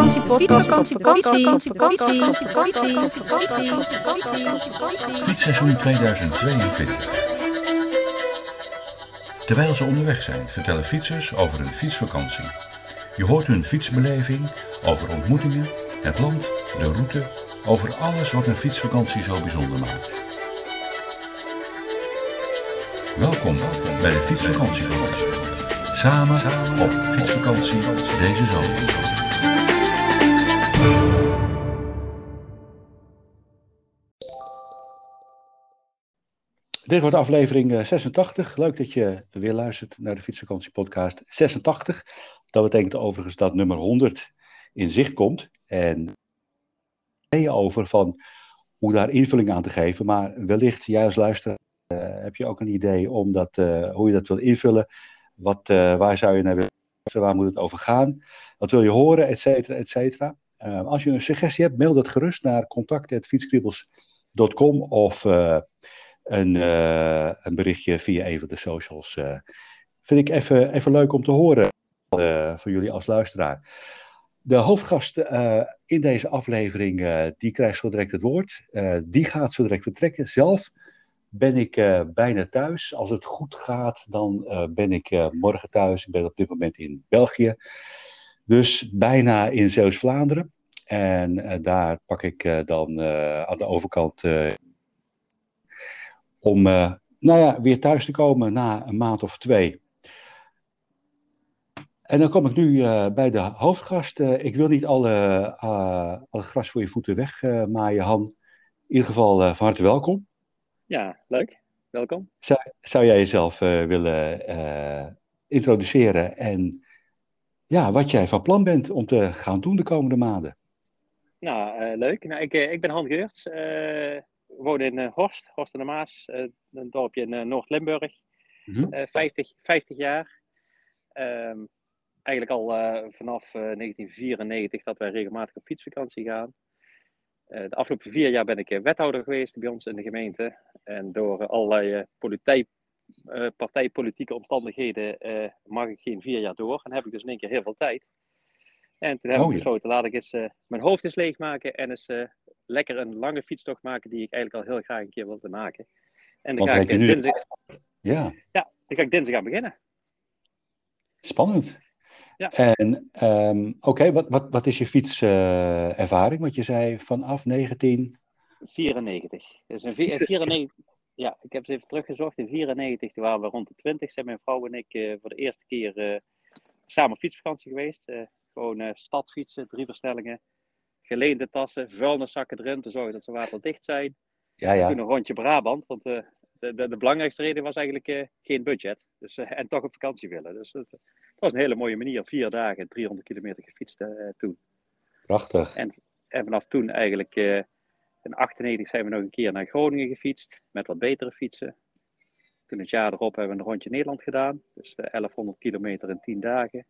fooiepot met een d.com. Fietsseizoen 2022. Terwijl ze onderweg zijn, vertellen fietsers over hun fietsvakantie. Je hoort hun fietsbeleving, over ontmoetingen, het land, de route, over alles wat een fietsvakantie zo bijzonder maakt. Welkom bij de Fietsvakantie. Samen op fietsvakantie deze zomer. Dit wordt aflevering eh, 86. Leuk dat je weer luistert naar de Fietsvakantie podcast 86. Dat betekent overigens dat nummer 100 in zicht komt. En je over van hoe daar invulling aan te geven. Maar wellicht, jij als luisteraar, uh, heb je ook een idee om dat, uh, hoe je dat wil invullen. Wat, waar zou je naar willen waar moet het over gaan? Wat wil je horen, et cetera, et cetera. Als je een suggestie hebt, mail dat gerust naar contact.fietskribbels.com of een, uh, een berichtje via een van de socials. Uh, vind ik even, even leuk om te horen van jullie als luisteraar. De hoofdgast in deze aflevering, die krijgt zo direct het woord. die gaat zo direct vertrekken. Zelf ben ik bijna thuis. Als het goed gaat, dan ben ik morgen thuis. Ik ben op dit moment in België. Dus bijna in Zeeuws-Vlaanderen. En daar pak ik dan aan de overkant om nou ja, weer thuis te komen na een maand of twee. En dan kom ik nu uh, bij de hoofdgast. Uh, ik wil niet alle, alle gras voor je voeten wegmaaien, Han. In ieder geval van harte welkom. Ja, leuk. Welkom. Zou, zou jij jezelf willen introduceren en ja, wat jij van plan bent om te gaan doen de komende maanden? Nou, leuk. Nou, ik, ik ben Han Geurts woon in uh, Horst, Horst aan de Maas, uh, een dorpje in uh, Noord-Limburg. Mm -hmm. 50, 50 jaar. Um, eigenlijk al vanaf 1994 dat wij regelmatig op fietsvakantie gaan. de afgelopen vier jaar ben ik wethouder geweest bij ons in de gemeente. En door allerlei partij, partijpolitieke omstandigheden mag ik geen vier jaar door. En heb ik dus in één keer heel veel tijd. En toen heb oh, ik besloten, ja. laat ik eens mijn hoofd eens leegmaken en eens lekker een lange fietstocht maken die ik eigenlijk al heel graag een keer wilde maken. En dan ga ik nu... dinsdag... Ja. ja, dan ga ik dinsdag gaan beginnen. Spannend. Ja. En um, oké, okay, wat, wat, wat is je fietservaring? Uh, Want je zei vanaf 1994. Dus in 94, ja, ik heb ze even teruggezocht. In 94 waren we rond de 20. Zijn mijn vrouw en ik uh, voor de eerste keer uh, samen fietsvakantie geweest. gewoon stadfietsen, drie verstellingen geleende tassen, vuilniszakken erin, te zorgen dat ze waterdicht zijn. Ja, ja. Toen een rondje Brabant, want de, de, de, belangrijkste reden was eigenlijk geen budget. Dus, en toch op vakantie willen. Dus het was een hele mooie manier. Vier dagen, 300 kilometer gefietst toen. Prachtig. En, en vanaf toen eigenlijk, in 98 zijn we nog een keer naar Groningen gefietst, met wat betere fietsen. Toen het jaar erop hebben we een rondje Nederland gedaan. Dus 1100 kilometer in 10 dagen.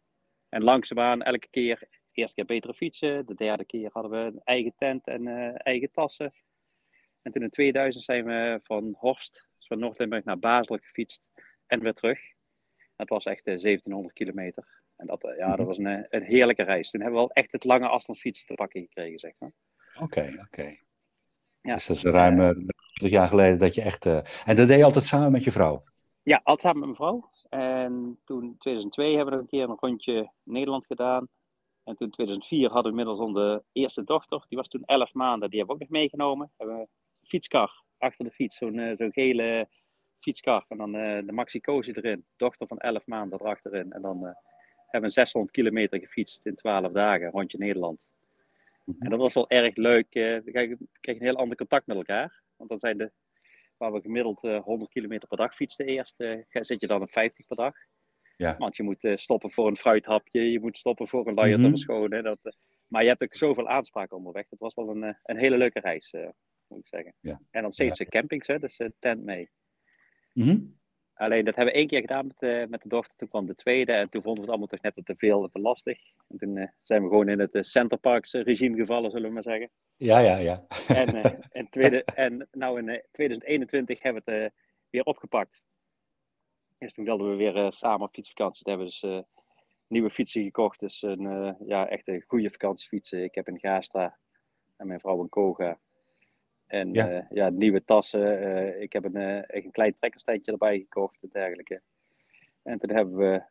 En langzaamaan elke keer eerste keer betere fietsen. De derde keer hadden we een eigen tent en uh, eigen tassen. En toen in 2000 zijn we van Horst, dus van Noord-Limburg naar Basel gefietst en weer terug. Dat was echt uh, 1700 kilometer. En dat, uh, ja, dat mhm. was een, een heerlijke reis. Toen hebben we wel echt het lange afstandsfietsen te pakken gekregen, zeg maar. Oké, okay, oké. Okay. Ja. Dus dat is ruim 30 jaar geleden dat je echt... En dat deed je altijd samen met je vrouw? Ja, altijd samen met mijn vrouw. En toen in 2002 hebben we nog een keer een rondje Nederland gedaan. En toen in 2004 hadden we inmiddels onze eerste dochter. Die was toen 11 maanden. Die hebben we ook nog meegenomen. Hebben we een fietskar achter de fiets. Zo'n uh, zo'n gele fietskar. En dan uh, de Maxi Cozy erin. Dochter van 11 maanden erachterin. En dan uh, hebben we 600 kilometer gefietst in 12 dagen. Rondje Nederland. Mhm. En dat was wel erg leuk. je, krijg je een heel ander contact met elkaar. Want dan zijn de, waar we gemiddeld 100 kilometer per dag fietsten eerst, zit je dan op 50 per dag. Ja. Want je moet stoppen voor een fruithapje, je moet stoppen voor een luier Mhm. verschonen. Dat, maar je hebt ook zoveel aanspraken onderweg. Het was wel een, een hele leuke reis, moet ik zeggen. Ja. En dan steeds de campings, hè, dus tent mee. Mhm. Alleen dat hebben we één keer gedaan met, uh, met de dochter. Toen kwam de tweede en toen vonden we het allemaal toch net wat te veel en te lastig. En toen uh, zijn we gewoon in het uh, Centerparks regime gevallen, zullen we maar zeggen. Ja, ja, ja. en, en, tweede, en nou in 2021 hebben we het weer opgepakt. Dus toen wilden we weer samen op fietsvakantie. Toen hebben we dus nieuwe fietsen gekocht. Dus een ja, echt een goede vakantiefietsen. Ik heb een Gastra en mijn vrouw een Koga. En ja, uh, ja nieuwe tassen. Uh, ik heb een, uh, een klein trekkerstandje erbij gekocht en dergelijke. En toen hebben we,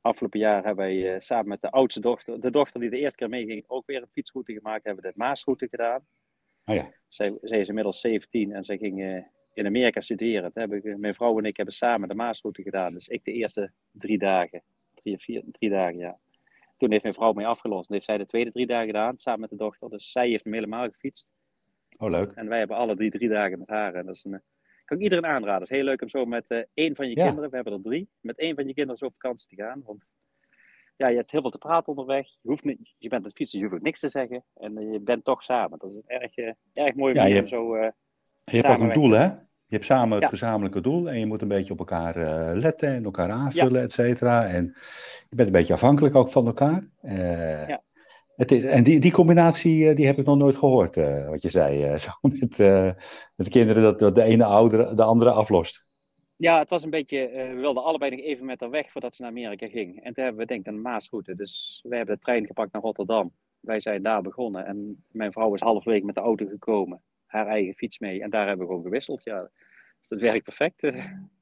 afgelopen jaar hebben wij samen met de oudste dochter, de dochter die de eerste keer meeging, ook weer een fietsroute gemaakt. Hebben we de Maasroute gedaan. Oh ja. zij, zij is inmiddels 17 en zij ging in Amerika studeren. Toen heb ik, mijn vrouw en ik hebben samen de Maasroute gedaan. Dus ik de eerste drie dagen. Drie, vier, drie dagen, ja. Toen heeft mijn vrouw mij afgelost. En heeft zij de tweede drie dagen gedaan, samen met de dochter. Dus zij heeft hem helemaal gefietst. Oh, leuk. En wij hebben alle drie drie dagen met haar. En dat is een, kan ik iedereen aanraden. Het is heel leuk om zo met uh, één van je Ja. kinderen, we hebben er drie, met één van je kinderen zo op vakantie te gaan. Want ja, je hebt heel veel te praten onderweg. Je, hoeft niet, je bent aan het fietsen, je hoeft ook niks te zeggen. En uh, je bent toch samen. Dat is een erg, uh, erg mooi Ja, je zo... uh, Je hebt ook een doel, hè? Je hebt samen het Ja. gezamenlijke doel en je moet een beetje op elkaar eh, letten en elkaar aanvullen, et cetera. En je bent een beetje afhankelijk ook van elkaar. Eh, Ja. Het is, en die, die combinatie, eh, die heb ik nog nooit gehoord, eh, wat je zei. eh, zo met, met de kinderen, dat, dat de ene oudere, de andere aflost. Ja, het was een beetje, we wilden allebei nog even met haar weg voordat ze naar Amerika ging. En toen hebben we denk ik een Maasroute. Dus we hebben de trein gepakt naar Rotterdam. Wij zijn daar begonnen en mijn vrouw is halverwege met de auto gekomen. Haar eigen fiets mee en daar hebben we gewoon gewisseld. Ja, dat werkt perfect.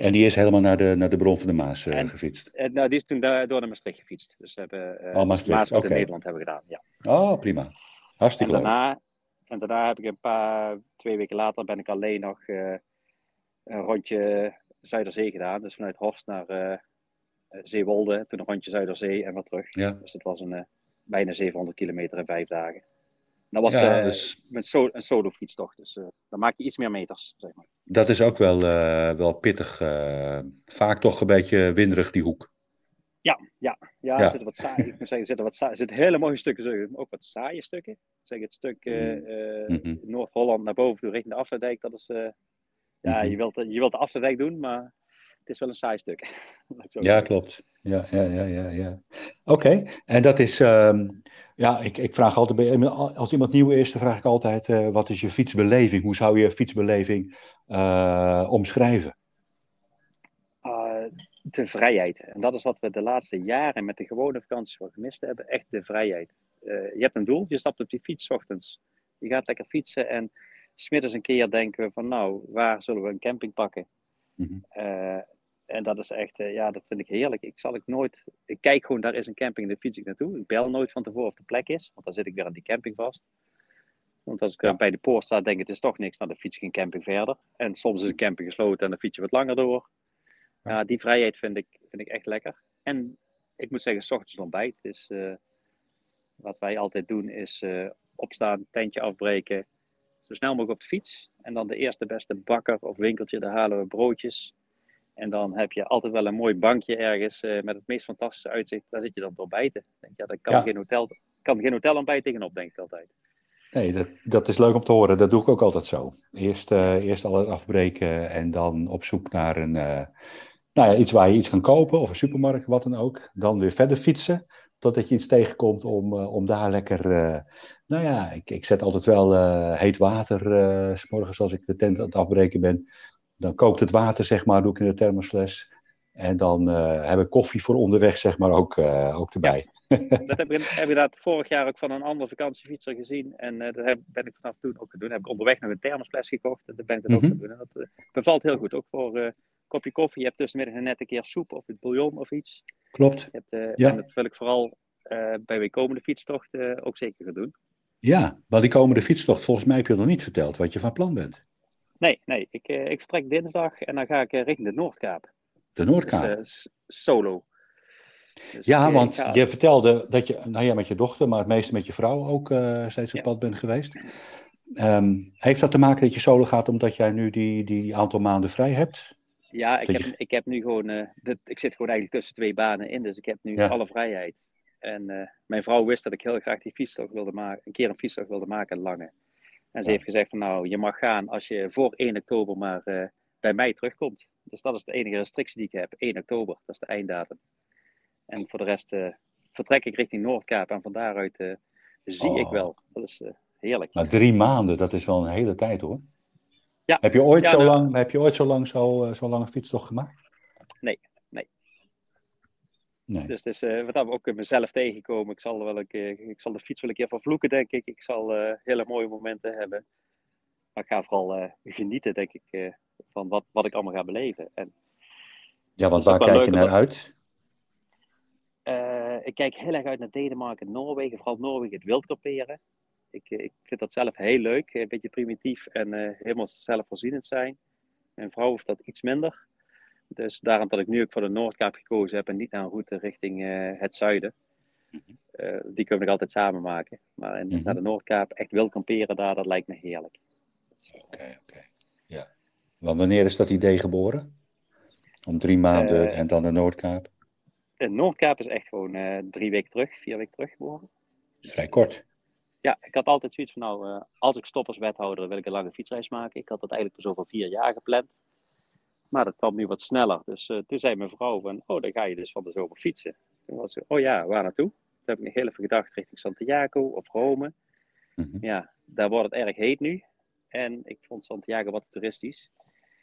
eh. En die is helemaal naar de, naar de bron van de Maas eh, En- gefietst. En, nou, die is toen daar, door naar Maastricht gefietst. Dus we hebben eh Oh, Maastricht, Maasroute oké. in Nederland hebben gedaan. Ja. Oh, prima. En Hartstikke leuk. daarna, en daarna heb ik een paar, twee weken later ben ik alleen nog eh, een rondje Zuiderzee gedaan. Dus vanuit Horst naar eh, eh, Zeewolde, toen een rondje Zuiderzee en weer terug. Ja. Dus dat was een, eh, bijna 700 kilometer in vijf dagen. Dat was Ja, eh, dus- met so een solo fietstocht, dus eh, dan maak je iets meer meters, zeg maar. Dat is ook wel, eh, wel pittig. vaak toch een beetje winderig, die hoek. Ja, ja, ja, Ja. er zitten wat saaie, ik moet zeggen, er zitten wat saaie, zitten hele mooie stukken, zeg, ook wat saaie stukken. Zeg het stuk eh, Mhm. Noord-Holland naar boven toe richting de Afsluitdijk, dat is, ja, Mhm. je, wilt, je wilt de Afsluitdijk doen, maar het is wel een saai stuk. Ja, zeggen. klopt. Ja, ja, ja, ja. ja. Oké, en dat is, ehm, ja, ik, ik vraag altijd, als iemand nieuw is, dan vraag ik altijd, eh, wat is je fietsbeleving? Hoe zou je fietsbeleving eh, omschrijven? Ah, de vrijheid. En dat is wat we de laatste jaren met de gewone vakanties wel gemist hebben. Echt de vrijheid. Eh, je hebt een doel, je stapt op die fiets ochtends. Je gaat lekker fietsen en smiddags een keer denken we van nou, waar zullen we een camping pakken? Eh, en dat is echt, eh, ja, dat vind ik heerlijk. Ik zal ik nooit, ik kijk gewoon, daar is een camping, daar fiets ik naartoe. Ik bel nooit van tevoren of de plek is, want dan zit ik weer aan die camping vast. Want als ik dan bij de poort sta, denk ik, het is toch niks, nou dan fiets ik een camping verder. En soms is een camping gesloten en dan fiets je wat langer door. Ja, die vrijheid vind ik, vind ik echt lekker. En ik moet zeggen, s ochtends ontbijt is, eh, wat wij altijd doen, is eh, opstaan, tentje afbreken, zo snel mogelijk op de fiets. En dan de eerste beste bakker of winkeltje, daar halen we broodjes. En dan heb je altijd wel een mooi bankje ergens eh, met het meest fantastische uitzicht. Daar zit je dan te ontbijten. Denk, ja, daar kan, Ja. Geen hotel, kan geen hotelontbijt tegenop, denk ik altijd. Nee, dat, dat is leuk om te horen. Dat doe ik ook altijd zo. Eerst, eh, eerst alles afbreken en dan op zoek naar een, eh, nou ja, iets waar je iets kan kopen of een supermarkt, wat dan ook. Dan weer verder fietsen, totdat je iets tegenkomt om, om daar lekker... nou ja, ik, ik zet altijd wel heet water, eh, s morgens als ik de tent aan het afbreken ben. Dan kookt het water, zeg maar, doe ik in de thermosfles. En dan eh, heb ik koffie voor onderweg, zeg maar, ook, eh, ook erbij. Dat heb ik, inderdaad vorig jaar ook van een andere vakantiefietser gezien. En eh, dat heb, ben ik vanaf toen ook gaan doen. Heb ik onderweg nog een thermosfles gekocht. En dat ben ik dan Mhm. ook gaan doen. En dat bevalt heel goed. Ook voor een kopje koffie. Je hebt tussenmiddag net een keer soep of het bouillon of iets. Klopt. Je hebt, Ja. En dat wil ik vooral bij mijn komende fietstocht ook zeker gaan doen. Ja, maar die komende fietstocht, volgens mij heb je nog niet verteld wat je van plan bent. Nee, nee. Ik, eh, ik vertrek dinsdag en dan ga ik eh, richting de Noordkaap. De Dus, Noordkaap. eh, s- solo. Dus Ja, eh, want ga- je vertelde dat je, nou ja, met je dochter, maar het meeste met je vrouw ook eh, steeds op pad bent geweest. Ehm, heeft dat te maken dat je solo gaat omdat jij nu die, die aantal maanden vrij hebt? Ja, ik heb, ik heb nu gewoon, uh, ik zit gewoon eigenlijk tussen twee banen in, dus ik heb nu alle vrijheid. En uh, mijn vrouw wist dat ik heel graag die fietstocht wilde maken, een keer een fietstocht wilde maken, een lange. En ze heeft gezegd van nou, je mag gaan als je voor 1 oktober maar uh, bij mij terugkomt. Dus dat is de enige restrictie die ik heb, 1 oktober, dat is de einddatum. En voor de rest vertrek ik richting Noordkaap en van daaruit zie ik oh. wel. Dat is heerlijk. Maar drie maanden, dat is wel een hele tijd hoor. Ja. Heb je ooit, zo, nou- lang, heb je ooit zo lang zo, uh, zo lange fietstocht gemaakt? Nee, nee. Dus, dus uh, wat we ook mezelf tegenkomen. Ik zal, wel een keer, ik zal de fiets wel een keer vervloeken, denk ik. Ik zal uh, hele mooie momenten hebben. Maar ik ga vooral genieten, denk ik, van wat, wat ik allemaal ga beleven. En ja, want waar kijk je naar uit? ik kijk heel erg uit naar Denemarken en Noorwegen. Vooral Noorwegen, het wildkamperen. Ik, ik vind dat zelf heel leuk, een beetje primitief en helemaal zelfvoorzienend zijn. Mijn vrouw heeft dat iets minder. Dus daarom dat ik nu ook voor de Noordkaap gekozen heb en niet naar een route richting uh, het zuiden. Uh, die kunnen we altijd samen maken. Maar in, mm -hmm. naar de Noordkaap echt wil kamperen daar, dat lijkt me heerlijk. Oké, okay, oké. Okay. Ja. Want wanneer is dat idee geboren? Om drie maanden en dan de Noordkaap? De Noordkaap is echt gewoon drie weken terug, vier weken terug geboren. Vrij kort ja, ik had altijd zoiets van, nou, als ik stop als wethouder, wil ik een lange fietsreis maken. Ik had dat eigenlijk zo voor vier jaar gepland. Maar dat kwam nu wat sneller. Dus uh, toen zei mijn vrouw van, oh, dan ga je dus van de zomer fietsen. Toen was ik, oh ja, waar naartoe? Toen heb ik nog heel even gedacht richting Santiago of Rome. Mm -hmm. Ja, daar wordt het erg heet nu. En ik vond Santiago wat toeristisch.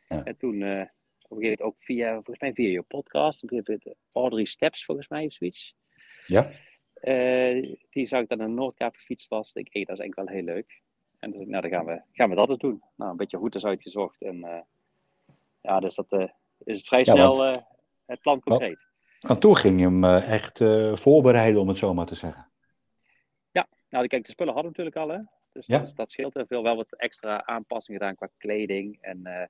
Ja. En toen, uh, op een gegeven moment ook via, volgens mij via je podcast, op een gegeven moment Audrey Steps volgens mij of zoiets. Ja. Uh, die zag ik dan een Noordkaap gefietst was. Ik hey, dat is eigenlijk wel heel leuk. En dus, nou, dan gaan we, gaan we dat eens doen. Nou, een beetje routes uitgezocht. En ja, dus dat uh, is vrij snel want, het plan concreet. Want toen ging je hem echt voorbereiden, om het zo maar te zeggen. Ja, nou kijk, de spullen hadden we natuurlijk al. Hè? Dus ja. dat, dat scheelt er veel. Wel wat extra aanpassingen gedaan qua kleding. En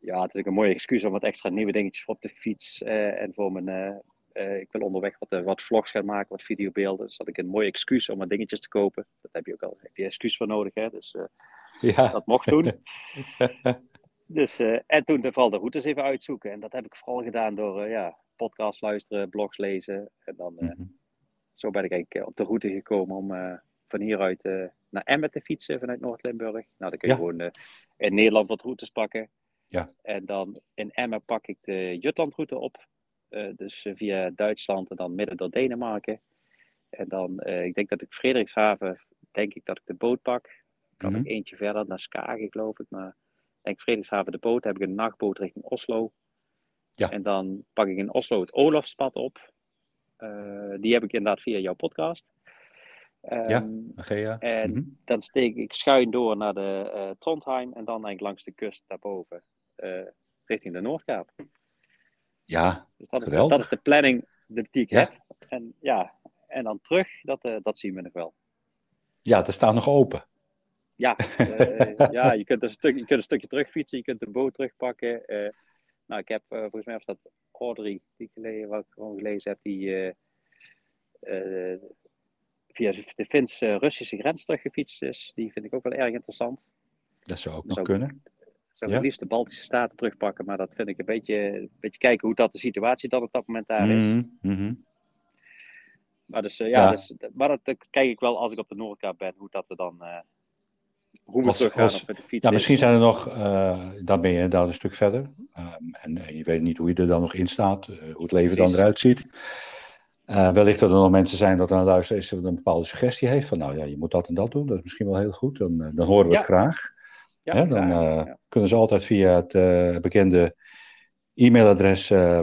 ja, het is ook een mooie excuus om wat extra nieuwe dingetjes voor op de fiets en voor mijn uh, ik wil onderweg wat, wat vlogs gaan maken, wat videobeelden. Dus had ik een mooi excuus om wat dingetjes te kopen. Dat heb je ook al, heb je excuus voor nodig, hè? Dus ja. dat mocht toen. dus, en toen de de routes even uitzoeken. En dat heb ik vooral gedaan door ja, podcast luisteren, blogs lezen. En dan, mm -hmm. zo ben ik eigenlijk op de route gekomen om van hieruit naar Emmen te fietsen vanuit Noord-Limburg. Nou, dan kun je ja. gewoon in Nederland wat routes pakken. Ja. En dan in Emmen pak ik de Jutlandroute op. Dus via Duitsland en dan midden door Denemarken. En dan, ik denk dat ik Frederikshaven, denk ik dat ik de boot pak. Kan mm -hmm. ik eentje verder naar Skagen, geloof ik. Maar ik denk Frederikshaven de boot, heb ik een nachtboot richting Oslo. Ja. En dan pak ik in Oslo het Olafspad op. die heb ik inderdaad via jouw podcast. Um, ja, Agea. En mm -hmm. dan steek ik schuin door naar de Trondheim en dan eigenlijk langs de kust daarboven, richting de Noordkaap. Ja, dus dat, is, dat is de planning die ik ja. heb. En, ja, en dan terug, dat, dat zien we nog wel. Ja, er staat nog open. Ja, uh, ja je, kunt een stuk, je kunt een stukje terugfietsen, je kunt de boot terugpakken. Uh, nou, ik heb volgens mij was dat Audrey, die ik gelezen, wat ik gewoon gelezen heb, die via de Fins-Russische grens teruggefietst is. Die vind ik ook wel erg interessant. Dat zou ook nog ook, kunnen zou het liefst de Baltische Staten terugpakken, maar dat vind ik een beetje, een beetje kijken hoe dat de situatie dan op dat moment daar is. Mm -hmm. Maar, dus, uh, ja, ja. Dus, maar dat, kijk ik wel als ik op de Noordkaap ben, hoe dat er dan. Uh, hoe we als, teruggaan als, met de fiets. Ja, misschien zijn er nog, uh, dan ben je inderdaad een stuk verder. Um, en je weet niet hoe je er dan nog in staat, hoe het leven Precies. dan eruit ziet. wellicht dat er nog mensen zijn dat aan luisteren is dat een bepaalde suggestie heeft van nou ja, je moet dat en dat doen. Dat is misschien wel heel goed. Dan, dan horen we ja. het graag. Ja, ja dan ja. kunnen ze altijd via het bekende e-mailadres uh,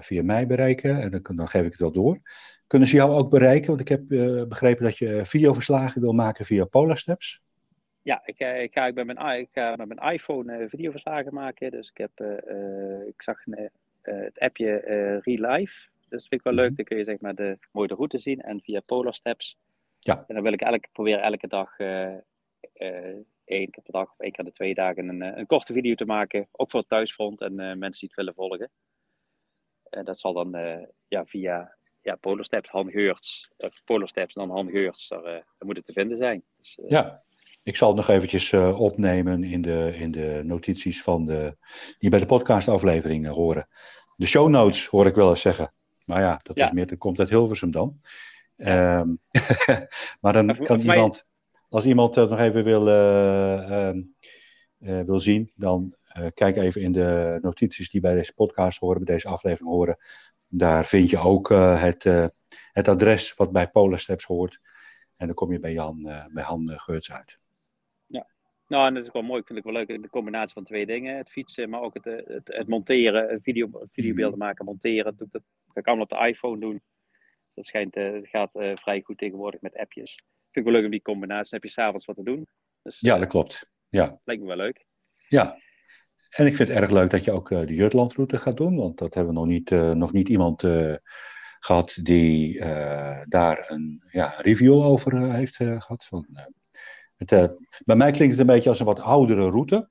via mij bereiken. En dan, dan, geef ik het wel door. Kunnen ze jou ook bereiken? Want ik heb begrepen dat je videoverslagen wil maken via Polarsteps. Ja, ik, ik, ga ik met, mijn, ik ga met mijn iPhone videoverslagen maken. Dus ik, heb, ik zag het appje Relive. Dus dat vind ik wel leuk. Mhm. Dan kun je zeg maar de mooie route zien. En via Polarsteps. Ja. En dan wil ik elke, proberen elke dag één keer per dag of één keer de twee dagen een, eh, een korte video te maken. Ook voor het thuisfront en uh, mensen die het willen volgen. Uh, dat zal dan uh, ja, via ja, Polosteps, Han Geurts, of Polosteps en dan Han Geurts, daar, daar moet het te vinden zijn. Dus, ja. Ik zal het nog eventjes opnemen in de, in de notities van de, die bij de podcastaflevering horen. De show notes hoor ik wel eens zeggen. Maar ja, dat is meer, dat komt uit Hilversum dan. Ehm, maar dan kan iemand, als iemand het nog even wil, ehm, wil zien, dan kijk even in de notities die bij deze podcast horen, bij deze aflevering horen. Daar vind je ook het, het adres wat bij Polar Steps hoort. En dan kom je bij Jan, bij Han Geurts uit. Nou, en dat is wel mooi. Ik vind het wel leuk de combinatie van twee dingen. Het fietsen, maar ook het, eh, het, het monteren, video, videobeelden mhm. maken, monteren. Dat, dat kan ik allemaal op de iPhone doen. Dus dat schijnt, uh, gaat vrij goed tegenwoordig met appjes. Vind ik wel leuk om die combinatie. Dan heb je s'avonds wat te doen. Dus, ja, dat klopt. Ja. Lijkt me wel leuk. Ja. En ik vind het erg leuk dat je ook de Jutlandroute gaat doen. Want dat hebben we nog niet, nog niet iemand gehad die daar een ja, review over heeft gehad. Van, het, uh, bij mij klinkt het een beetje als een wat oudere route.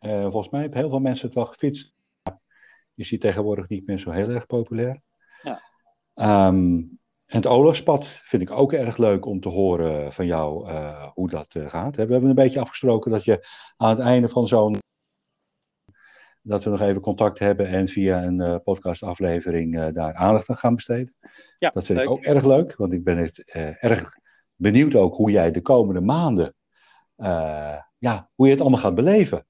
Uh, volgens mij hebben heel veel mensen het wel gefietst. Je ziet tegenwoordig niet meer zo heel erg populair. Ja. Um, en het Olafspad vind ik ook erg leuk om te horen van jou uh, hoe dat gaat. We hebben een beetje afgesproken dat je aan het einde van zo'n. dat we nog even contact hebben en via een podcastaflevering daar aandacht aan gaan besteden. Ja, dat vind ik ook erg leuk, want ik ben het erg benieuwd ook hoe jij de komende maanden uh, ja, hoe je het allemaal gaat beleven.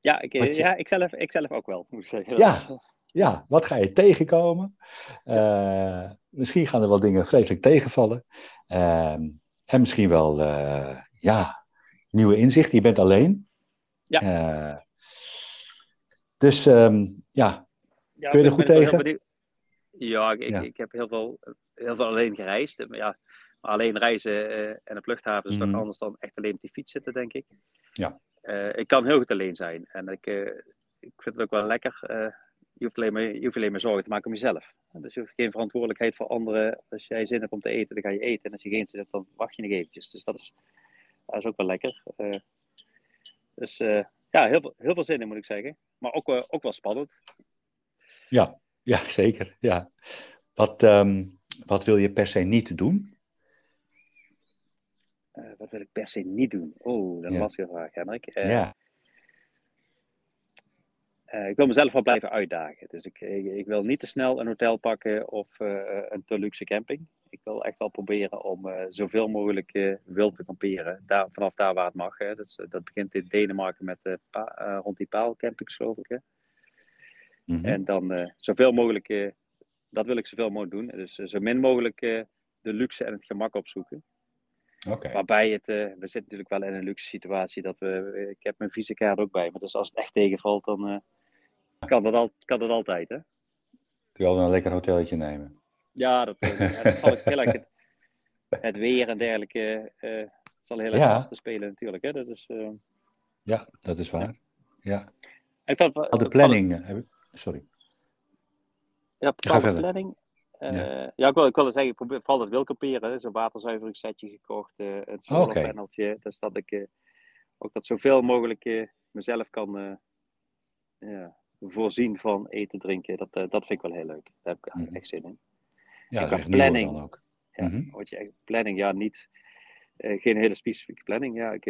Ja, ik, ja ik, zelf, ik zelf ook wel, moet ik zeggen. Ja, ja wat ga je tegenkomen? Uh, misschien gaan er wel dingen vreselijk tegenvallen. Uh, en misschien wel, uh, ja, nieuwe inzichten. Je bent alleen. Ja. dus um, ja, ja, kun je er goed tegen? Ja, ik, ja. Ik, heb heel veel, heel veel alleen gereisd. Ja, alleen reizen uh, en een luchthaven is mm. toch anders dan echt alleen op die fiets zitten, denk ik. Ja. Uh, ik kan heel goed alleen zijn. En ik, uh, ik vind het ook wel lekker. je, hoeft alleen maar, je hoeft alleen maar zorgen te maken om jezelf. Dus je hoeft geen verantwoordelijkheid voor anderen. Als jij zin hebt om te eten, dan ga je eten. En als je geen zin hebt, dan wacht je nog eventjes. Dus dat is, dat is ook wel lekker. dus ja, heel, heel veel zin in moet ik zeggen. Maar ook, ook wel spannend. Ja, ja zeker. Ja. Wat, um, wat wil je per se niet doen? Uh, wat wil ik per se niet doen? Oh, dat is een lastige vraag, Henrik. Uh, ja. Uh, ik wil mezelf wel blijven uitdagen. Dus ik, ik, ik, wil niet te snel een hotel pakken of een te luxe camping. Ik wil echt wel proberen om zoveel mogelijk wild te kamperen. Daar, vanaf daar waar het mag. Hè. Dat, dat begint in Denemarken met rond die paalcampings, geloof ik. Hè. Mm -hmm. En dan zoveel mogelijk, dat wil ik zoveel mogelijk doen. Dus zo min mogelijk de luxe en het gemak opzoeken. Waarbij het, uh, we zitten natuurlijk wel in een luxe situatie. Dat we, ik heb mijn visakaart ook bij me. Dus als het echt tegenvalt, dan uh, kan, dat al, kan dat altijd. Hè? Kun je al een lekker hotelletje nemen? Ja, dat, uh, dat zal ik heel erg. Het, het, weer en dergelijke zal heel erg ja. te spelen natuurlijk. Hè? Dat is, ja, dat is waar. Ja. Ik vond, de planning. Sorry. Ja, de planning. Uh, ja. ik wil, ik wil zeggen, ik probeer vooral dat wil kamperen. Zo'n waterzuiveringssetje gekocht, uh, een solarpaneltje. Okay. Dus dat ik uh, ook dat zoveel mogelijk mezelf kan ja, voorzien van eten, drinken. Dat, dat vind ik wel heel leuk. Daar heb ik mm -hmm. echt zin in. Ja, en planning. Dan ook. Ja, mm -hmm. je echt, planning, ja, niet, geen hele specifieke planning. Ja, ik,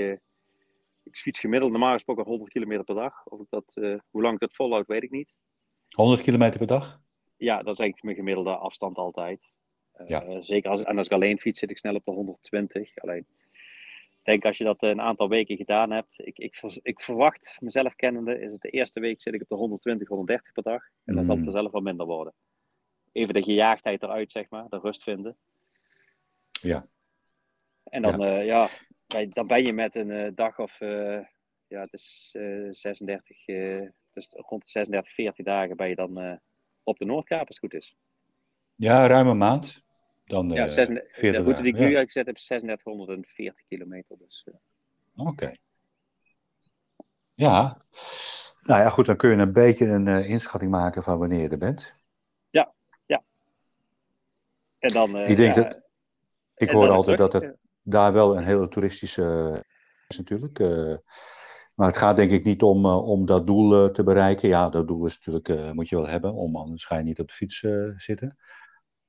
ik fiets gemiddeld normaal gesproken 100 kilometer per dag. Of ik dat, hoe lang ik dat volhoud, weet ik niet. 100 kilometer per dag? Ja, dat is eigenlijk mijn gemiddelde afstand altijd. Uh, Zeker als, en als ik alleen fiets, zit ik snel op de 120. Alleen, ik denk als je dat een aantal weken gedaan hebt. Ik, ik, ik verwacht, mezelf kennende, is het de eerste week zit ik op de 120, 130 per dag. En dat zal mm. vanzelf wel minder worden. Even de gejaagdheid eruit, zeg maar. De rust vinden. Ja. En dan, ja, uh, ja dan ben je met een uh, dag of, ja, het is 36, dus rond de 36, 40 dagen ben je dan op de Noordkaap, als het goed is. Ja, ruim een maand. Dan, ja, 36, uh, de route die ik nu uitgezet heb is 3640 kilometer. Dus, uh. Oké. Ja. Nou ja, goed, dan kun je een beetje een uh, inschatting maken van wanneer je er bent. Ja, ja. En dan... ik denk dat... Ik hoor altijd dat het daar wel een hele toeristische is natuurlijk. Maar het gaat denk ik niet om, uh, om dat doel uh, te bereiken. Ja, dat doel is natuurlijk, uh, moet je wel hebben, om anders ga je niet op de fiets zitten.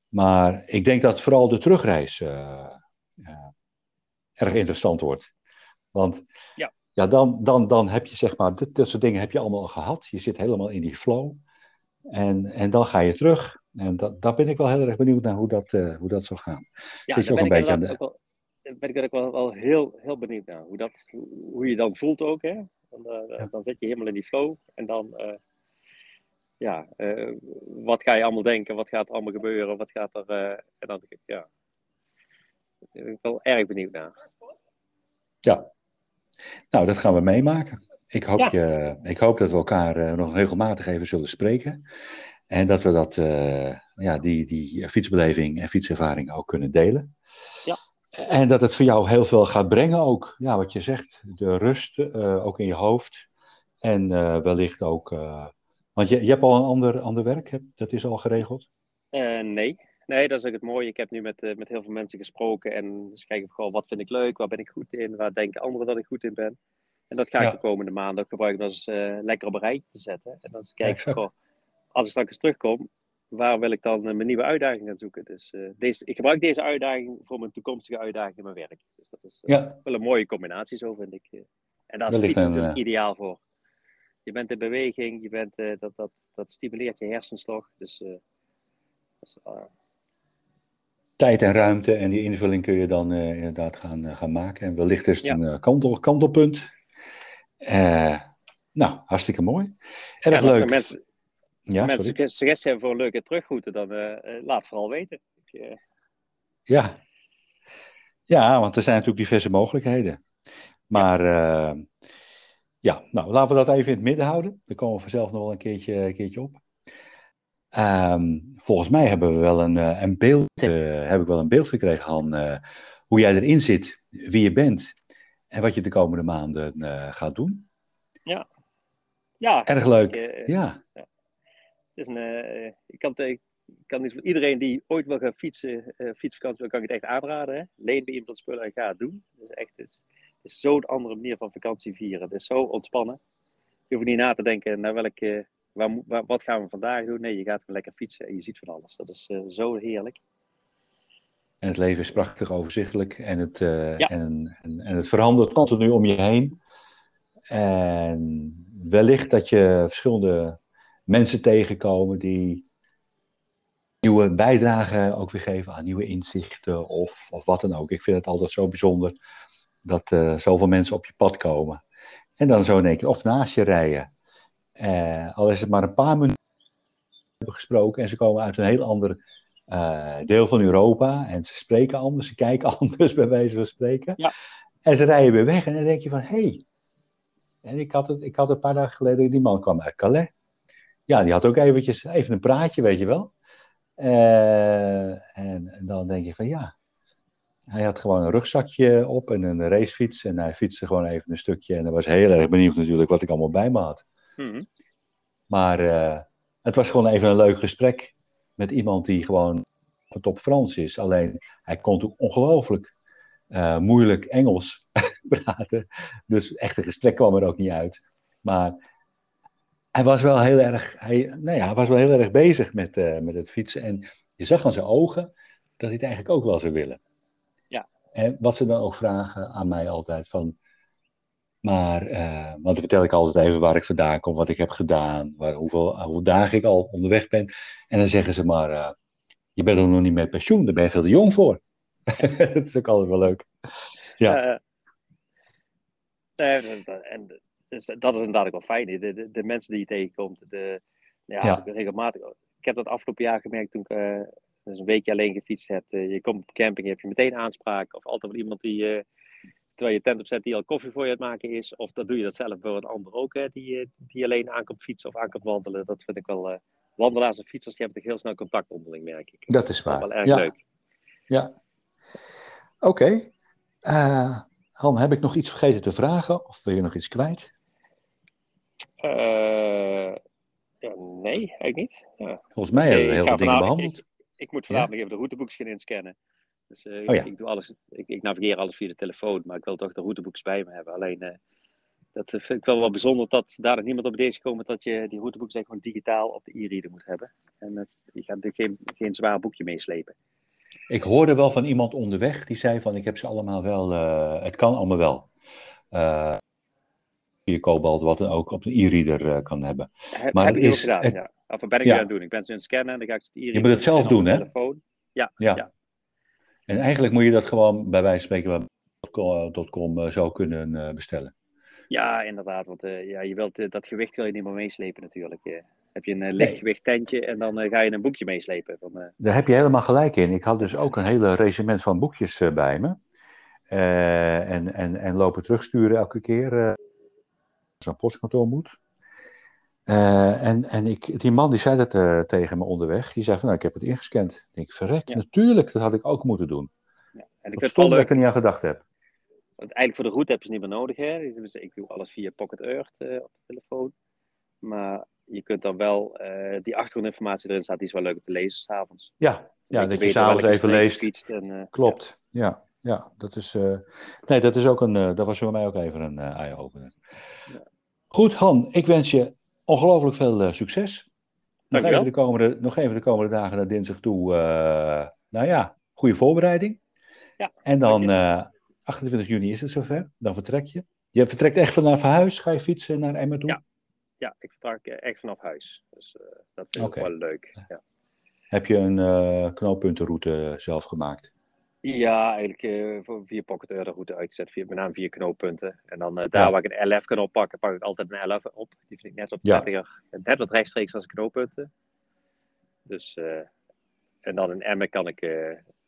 Maar ik denk dat vooral de terugreis erg interessant wordt. Want ja. Ja, dan, dan, dan heb je zeg maar, dit, dit soort dingen heb je allemaal al gehad. Je zit helemaal in die flow. En, en dan ga je terug. En dat, daar ben ik wel heel erg benieuwd naar hoe dat, uh, hoe dat zal gaan. Ja, Zit je ook een beetje aan de... Wel, ben ik ook wel, wel heel, heel benieuwd naar. Hoe, dat, hoe je dan voelt ook. Hè? Dan, uh, dan zit je helemaal in die flow. En dan, uh, ja, wat ga je allemaal denken? Wat gaat er allemaal gebeuren? Wat gaat er... en dan ja, daar ben ik wel erg benieuwd naar. Ja, nou, dat gaan we meemaken. Ik hoop, je, ik hoop dat we elkaar nog regelmatig even zullen spreken. En dat we dat, ja, die, die fietsbeleving en fietservaring ook kunnen delen. Ja. En dat het voor jou heel veel gaat brengen ook. Ja, wat je zegt, de rust uh, ook in je hoofd. En wellicht ook... want je, je hebt al een ander, ander werk, dat is al geregeld? nee. Nee, dat is ook het mooie. Ik heb nu met, met heel veel mensen gesproken. En dus kijk ik gewoon, wat vind ik leuk? Waar ben ik goed in? Waar denken anderen dat ik goed in ben? En dat ga ik de komende maanden ook gebruiken als uh, lekker op een rijtje te zetten. En dan kijk ik, goh, als ik straks terugkom, waar wil ik dan mijn nieuwe uitdaging gaan zoeken? Dus uh, deze, ik gebruik deze uitdaging voor mijn toekomstige uitdaging in mijn werk. Dus dat is uh, wel een mooie combinatie zo, vind ik. En daar is fietsen natuurlijk ideaal voor. Je bent in beweging, je bent, dat, dat, dat stimuleert je hersens toch. Dus, dus tijd en ruimte en die invulling kun je dan inderdaad gaan, gaan maken. En wellicht is het een kantel, kantelpunt nou, hartstikke mooi. Erg leuk. Mensen, ja, mensen suggesties hebben voor een leuke terugroute, dan uh, laat vooral weten. Ik, ja. ja, want er zijn natuurlijk diverse mogelijkheden. Maar ja, nou, laten we dat even in het midden houden. Dan komen we vanzelf nog wel een keertje, een keertje op. Um, volgens mij hebben we wel een, een beeld, heb ik wel een beeld gekregen, Han, hoe jij erin zit, wie je bent en wat je de komende maanden uh, gaat doen. Ja. ja Erg leuk. Ik, ja. ja. Het is een, uh, ik kan, ik kan niet voor iedereen die ooit wil gaan fietsen, fietsvakantie, kan ik het echt aanraden. Hè? Leen bij iemand spullen en ga het doen. Het is echt het is, is zo'n andere manier van vakantie vieren. Het is zo ontspannen. Je hoeft niet na te denken naar welke, waar, waar, wat gaan we vandaag doen. Nee, je gaat gewoon lekker fietsen en je ziet van alles. Dat is zo heerlijk. En het leven is prachtig overzichtelijk en het, uh, en, en, en, het verandert continu om je heen. En wellicht dat je verschillende mensen tegenkomen die nieuwe bijdragen ook weer geven aan nieuwe inzichten of, of wat dan ook. Ik vind het altijd zo bijzonder dat uh, zoveel mensen op je pad komen. En dan zo in één keer of naast je rijden. Uh, al is het maar een paar minuten hebben gesproken en ze komen uit een heel ander uh, deel van Europa. En ze spreken anders, ze kijken anders bij wijze van spreken. Ja. En ze rijden weer weg en dan denk je van, hé. Hey. En ik had, het, ik had een paar dagen geleden, die man kwam uit Calais. Ja, die had ook eventjes, even een praatje, weet je wel. Uh, en, dan denk je van, ja. Hij had gewoon een rugzakje op en een racefiets. En hij fietste gewoon even een stukje. En hij was heel erg benieuwd natuurlijk wat ik allemaal bij me had. Mm Maar uh, het was gewoon even een leuk gesprek met iemand die gewoon top Frans is. Alleen hij kon ook ongelooflijk uh, moeilijk Engels praten. Dus echt een gesprek kwam er ook niet uit. Maar hij was wel heel erg, hij, nou ja, hij was wel heel erg bezig met, uh, met het fietsen. En je zag aan zijn ogen dat hij het eigenlijk ook wel zou willen. Ja. En wat ze dan ook vragen aan mij altijd van. Maar, uh, want dan vertel ik altijd even waar ik vandaan kom, wat ik heb gedaan, waar, hoeveel, hoeveel dagen ik al onderweg ben. En dan zeggen ze maar, uh, je bent er nog niet met pensioen, daar ben je veel te jong voor. dat is ook altijd wel leuk. Ja. En dus dat is inderdaad ook wel fijn. De, de, de mensen die je tegenkomt, de, ja, ja. regelmatig. Ik heb dat afgelopen jaar gemerkt toen ik dus een weekje alleen gefietst heb. je komt op camping, heb je meteen aanspraak. Of altijd wel iemand die terwijl je tent opzet die al koffie voor je het maken is. Of dat doe je dat zelf voor een ander ook, hè, die, eh, die alleen aankomt fietsen of aankomt wandelen. Dat vind ik wel... Uh, wandelaars en fietsers, die hebben toch heel snel contact onderling, merk ik. Dat is waar. Dat is wel erg leuk. Ja. Oké. Okay. Uh, Han, heb ik nog iets vergeten te vragen? Of wil je nog iets kwijt? Uh, ja, nee, eigenlijk niet. Ja. Volgens mij hebben we heel veel dingen behandeld. Ik, ik, moet vanavond ja? even de routeboeks gaan inscannen. Dus uh, oh, ja. ik, doe alles, ik, ik, navigeer alles via de telefoon, maar ik wil toch de routeboeks bij me hebben. Alleen, uh, dat vind ik wel wel bijzonder dat daar nog niemand op deze is gekomen dat je die routeboeks zeg gewoon digitaal op de e-reader moet hebben. En uh, je gaat natuurlijk geen, geen zwaar boekje meeslepen. Ik hoorde wel van iemand onderweg die zei van ik heb ze allemaal wel, het kan allemaal wel. Via Cobalt, wat dan ook, op een e-reader kan hebben. Heb, maar heb ik is, gedaan, ja. Of ben ik ja. aan het doen? Ik ben ze aan het scannen en dan ga ik het e-reader... Je moet het zelf doen, hè? Telefoon. Ja, ja. ja. En eigenlijk moet je dat gewoon bij wijze van spreken .com zo kunnen bestellen. Ja, inderdaad. Want uh, ja, je wilt, dat gewicht wil je niet meer meeslepen natuurlijk. heb je een lichtgewicht tentje en dan ga je een boekje meeslepen. Van, Daar heb je helemaal gelijk in. Ik had dus ook een hele regiment van boekjes bij me. en, en, en lopen terugsturen elke keer een postkantoor moet. en en ik, die man die zei dat tegen me onderweg. Die zei van, nou, ik heb het ingescand. Ik denk, verrek, natuurlijk, dat had ik ook moeten doen. Ja. En ik stom dat ik er niet aan gedacht heb. Want eigenlijk voor de route heb je het niet meer nodig. Hè? Ik doe alles via Pocket Earth uh, op de telefoon. Maar je kunt dan wel die achtergrondinformatie erin staat, die is wel leuk om te lezen s'avonds. Ja, ja dat je s'avonds even leest. En, Klopt, ja. Ja. dat is, nee, dat is ook een, dat was voor mij ook even een eye-opener. Ja. Goed, Han, ik wens je ongelooflijk veel succes. Nog even, de komende, nog even de komende dagen naar dinsdag toe. nou ja, goede voorbereiding. Ja, en dan 28 juni is het zover. Dan vertrek je. Je vertrekt echt vanaf huis. Ga je fietsen naar Emmen toe? Ja, ja ik vertrek eh, echt vanaf huis. Dus uh, dat vind ik wel leuk. Ja. Heb je een uh, knooppuntenroute zelf gemaakt? Ja, eigenlijk uh, voor vier pocket euro route uitgezet. Vier, met name vier knooppunten. En dan daar waar ik een LF kan oppakken, pak ik altijd een LF op. Die vind ik net wat prettiger. Ja. Net wat rechtstreeks als knooppunten. Dus, en dan in Emmen kan ik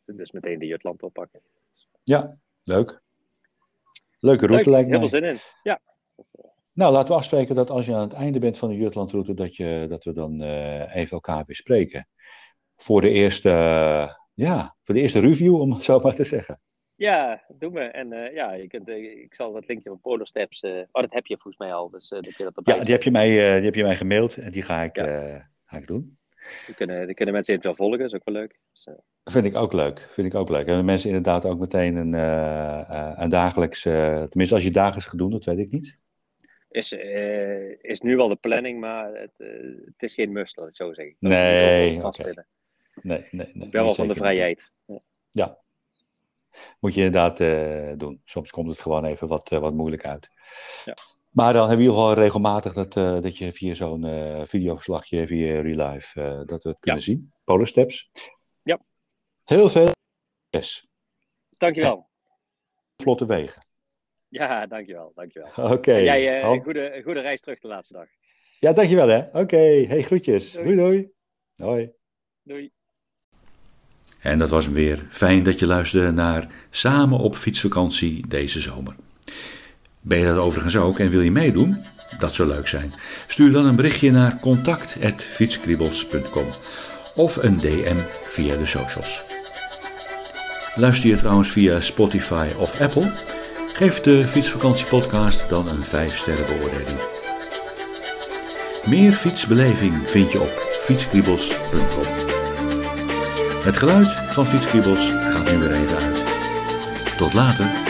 dus meteen de Jutland oppakken. Ja, Leuk. Leuke route lijkt me. Heel veel zin in. Ja. Nou, laten we afspreken dat als je aan het einde bent van de Jutlandroute, dat, je, dat we dan even elkaar bespreken. Voor de eerste, ja, voor de eerste review, om het zo maar te zeggen. Ja, doe me. En uh, ja, je kunt, ik zal dat linkje van Polar Steps. oh, dat heb je volgens mij al. Dus dat je dat ja, die heb je, mij, die heb je mij gemaild en die ga ik, ja. ga ik doen. Die kunnen, die kunnen mensen eventueel volgen, dat is ook wel leuk. Dus, Vind ik ook leuk. Vind ik ook leuk. En mensen inderdaad ook meteen een, uh, een dagelijks, uh, tenminste als je dagelijks gaat doen, dat weet ik niet. Is, uh, is nu wel de planning, maar het, het is geen must, laat ik zo zeggen. nee, okay. Nee, nee, nee. Wel van de vrijheid. Ja. ja. Moet je inderdaad doen. Soms komt het gewoon even wat, wat moeilijk uit. Ja. Maar dan hebben we wel regelmatig dat, dat je via zo'n videoverslagje, via Real Life, dat we het kunnen ja. zien. Polar Steps. Heel veel succes. Dankjewel. Vlotte wegen. Ja, dankjewel. dankjewel. Oké. Okay. Jij een goede, goede reis terug de laatste dag. Ja, dankjewel hè. Oké, okay. hey groetjes. Doei. doei doei. Doei. En dat was hem weer. Fijn dat je luisterde naar Samen op fietsvakantie deze zomer. Ben je dat overigens ook en wil je meedoen? Dat zou leuk zijn. Stuur dan een berichtje naar contact.fietskriebels.com of een DM via de socials. Luister je trouwens via Spotify of Apple? Geef de Fietsvakantiepodcast dan een 5 sterren beoordeling. Meer fietsbeleving vind je op fietskriebels.com. Het geluid van Fietskriebels gaat nu weer even uit. Tot later.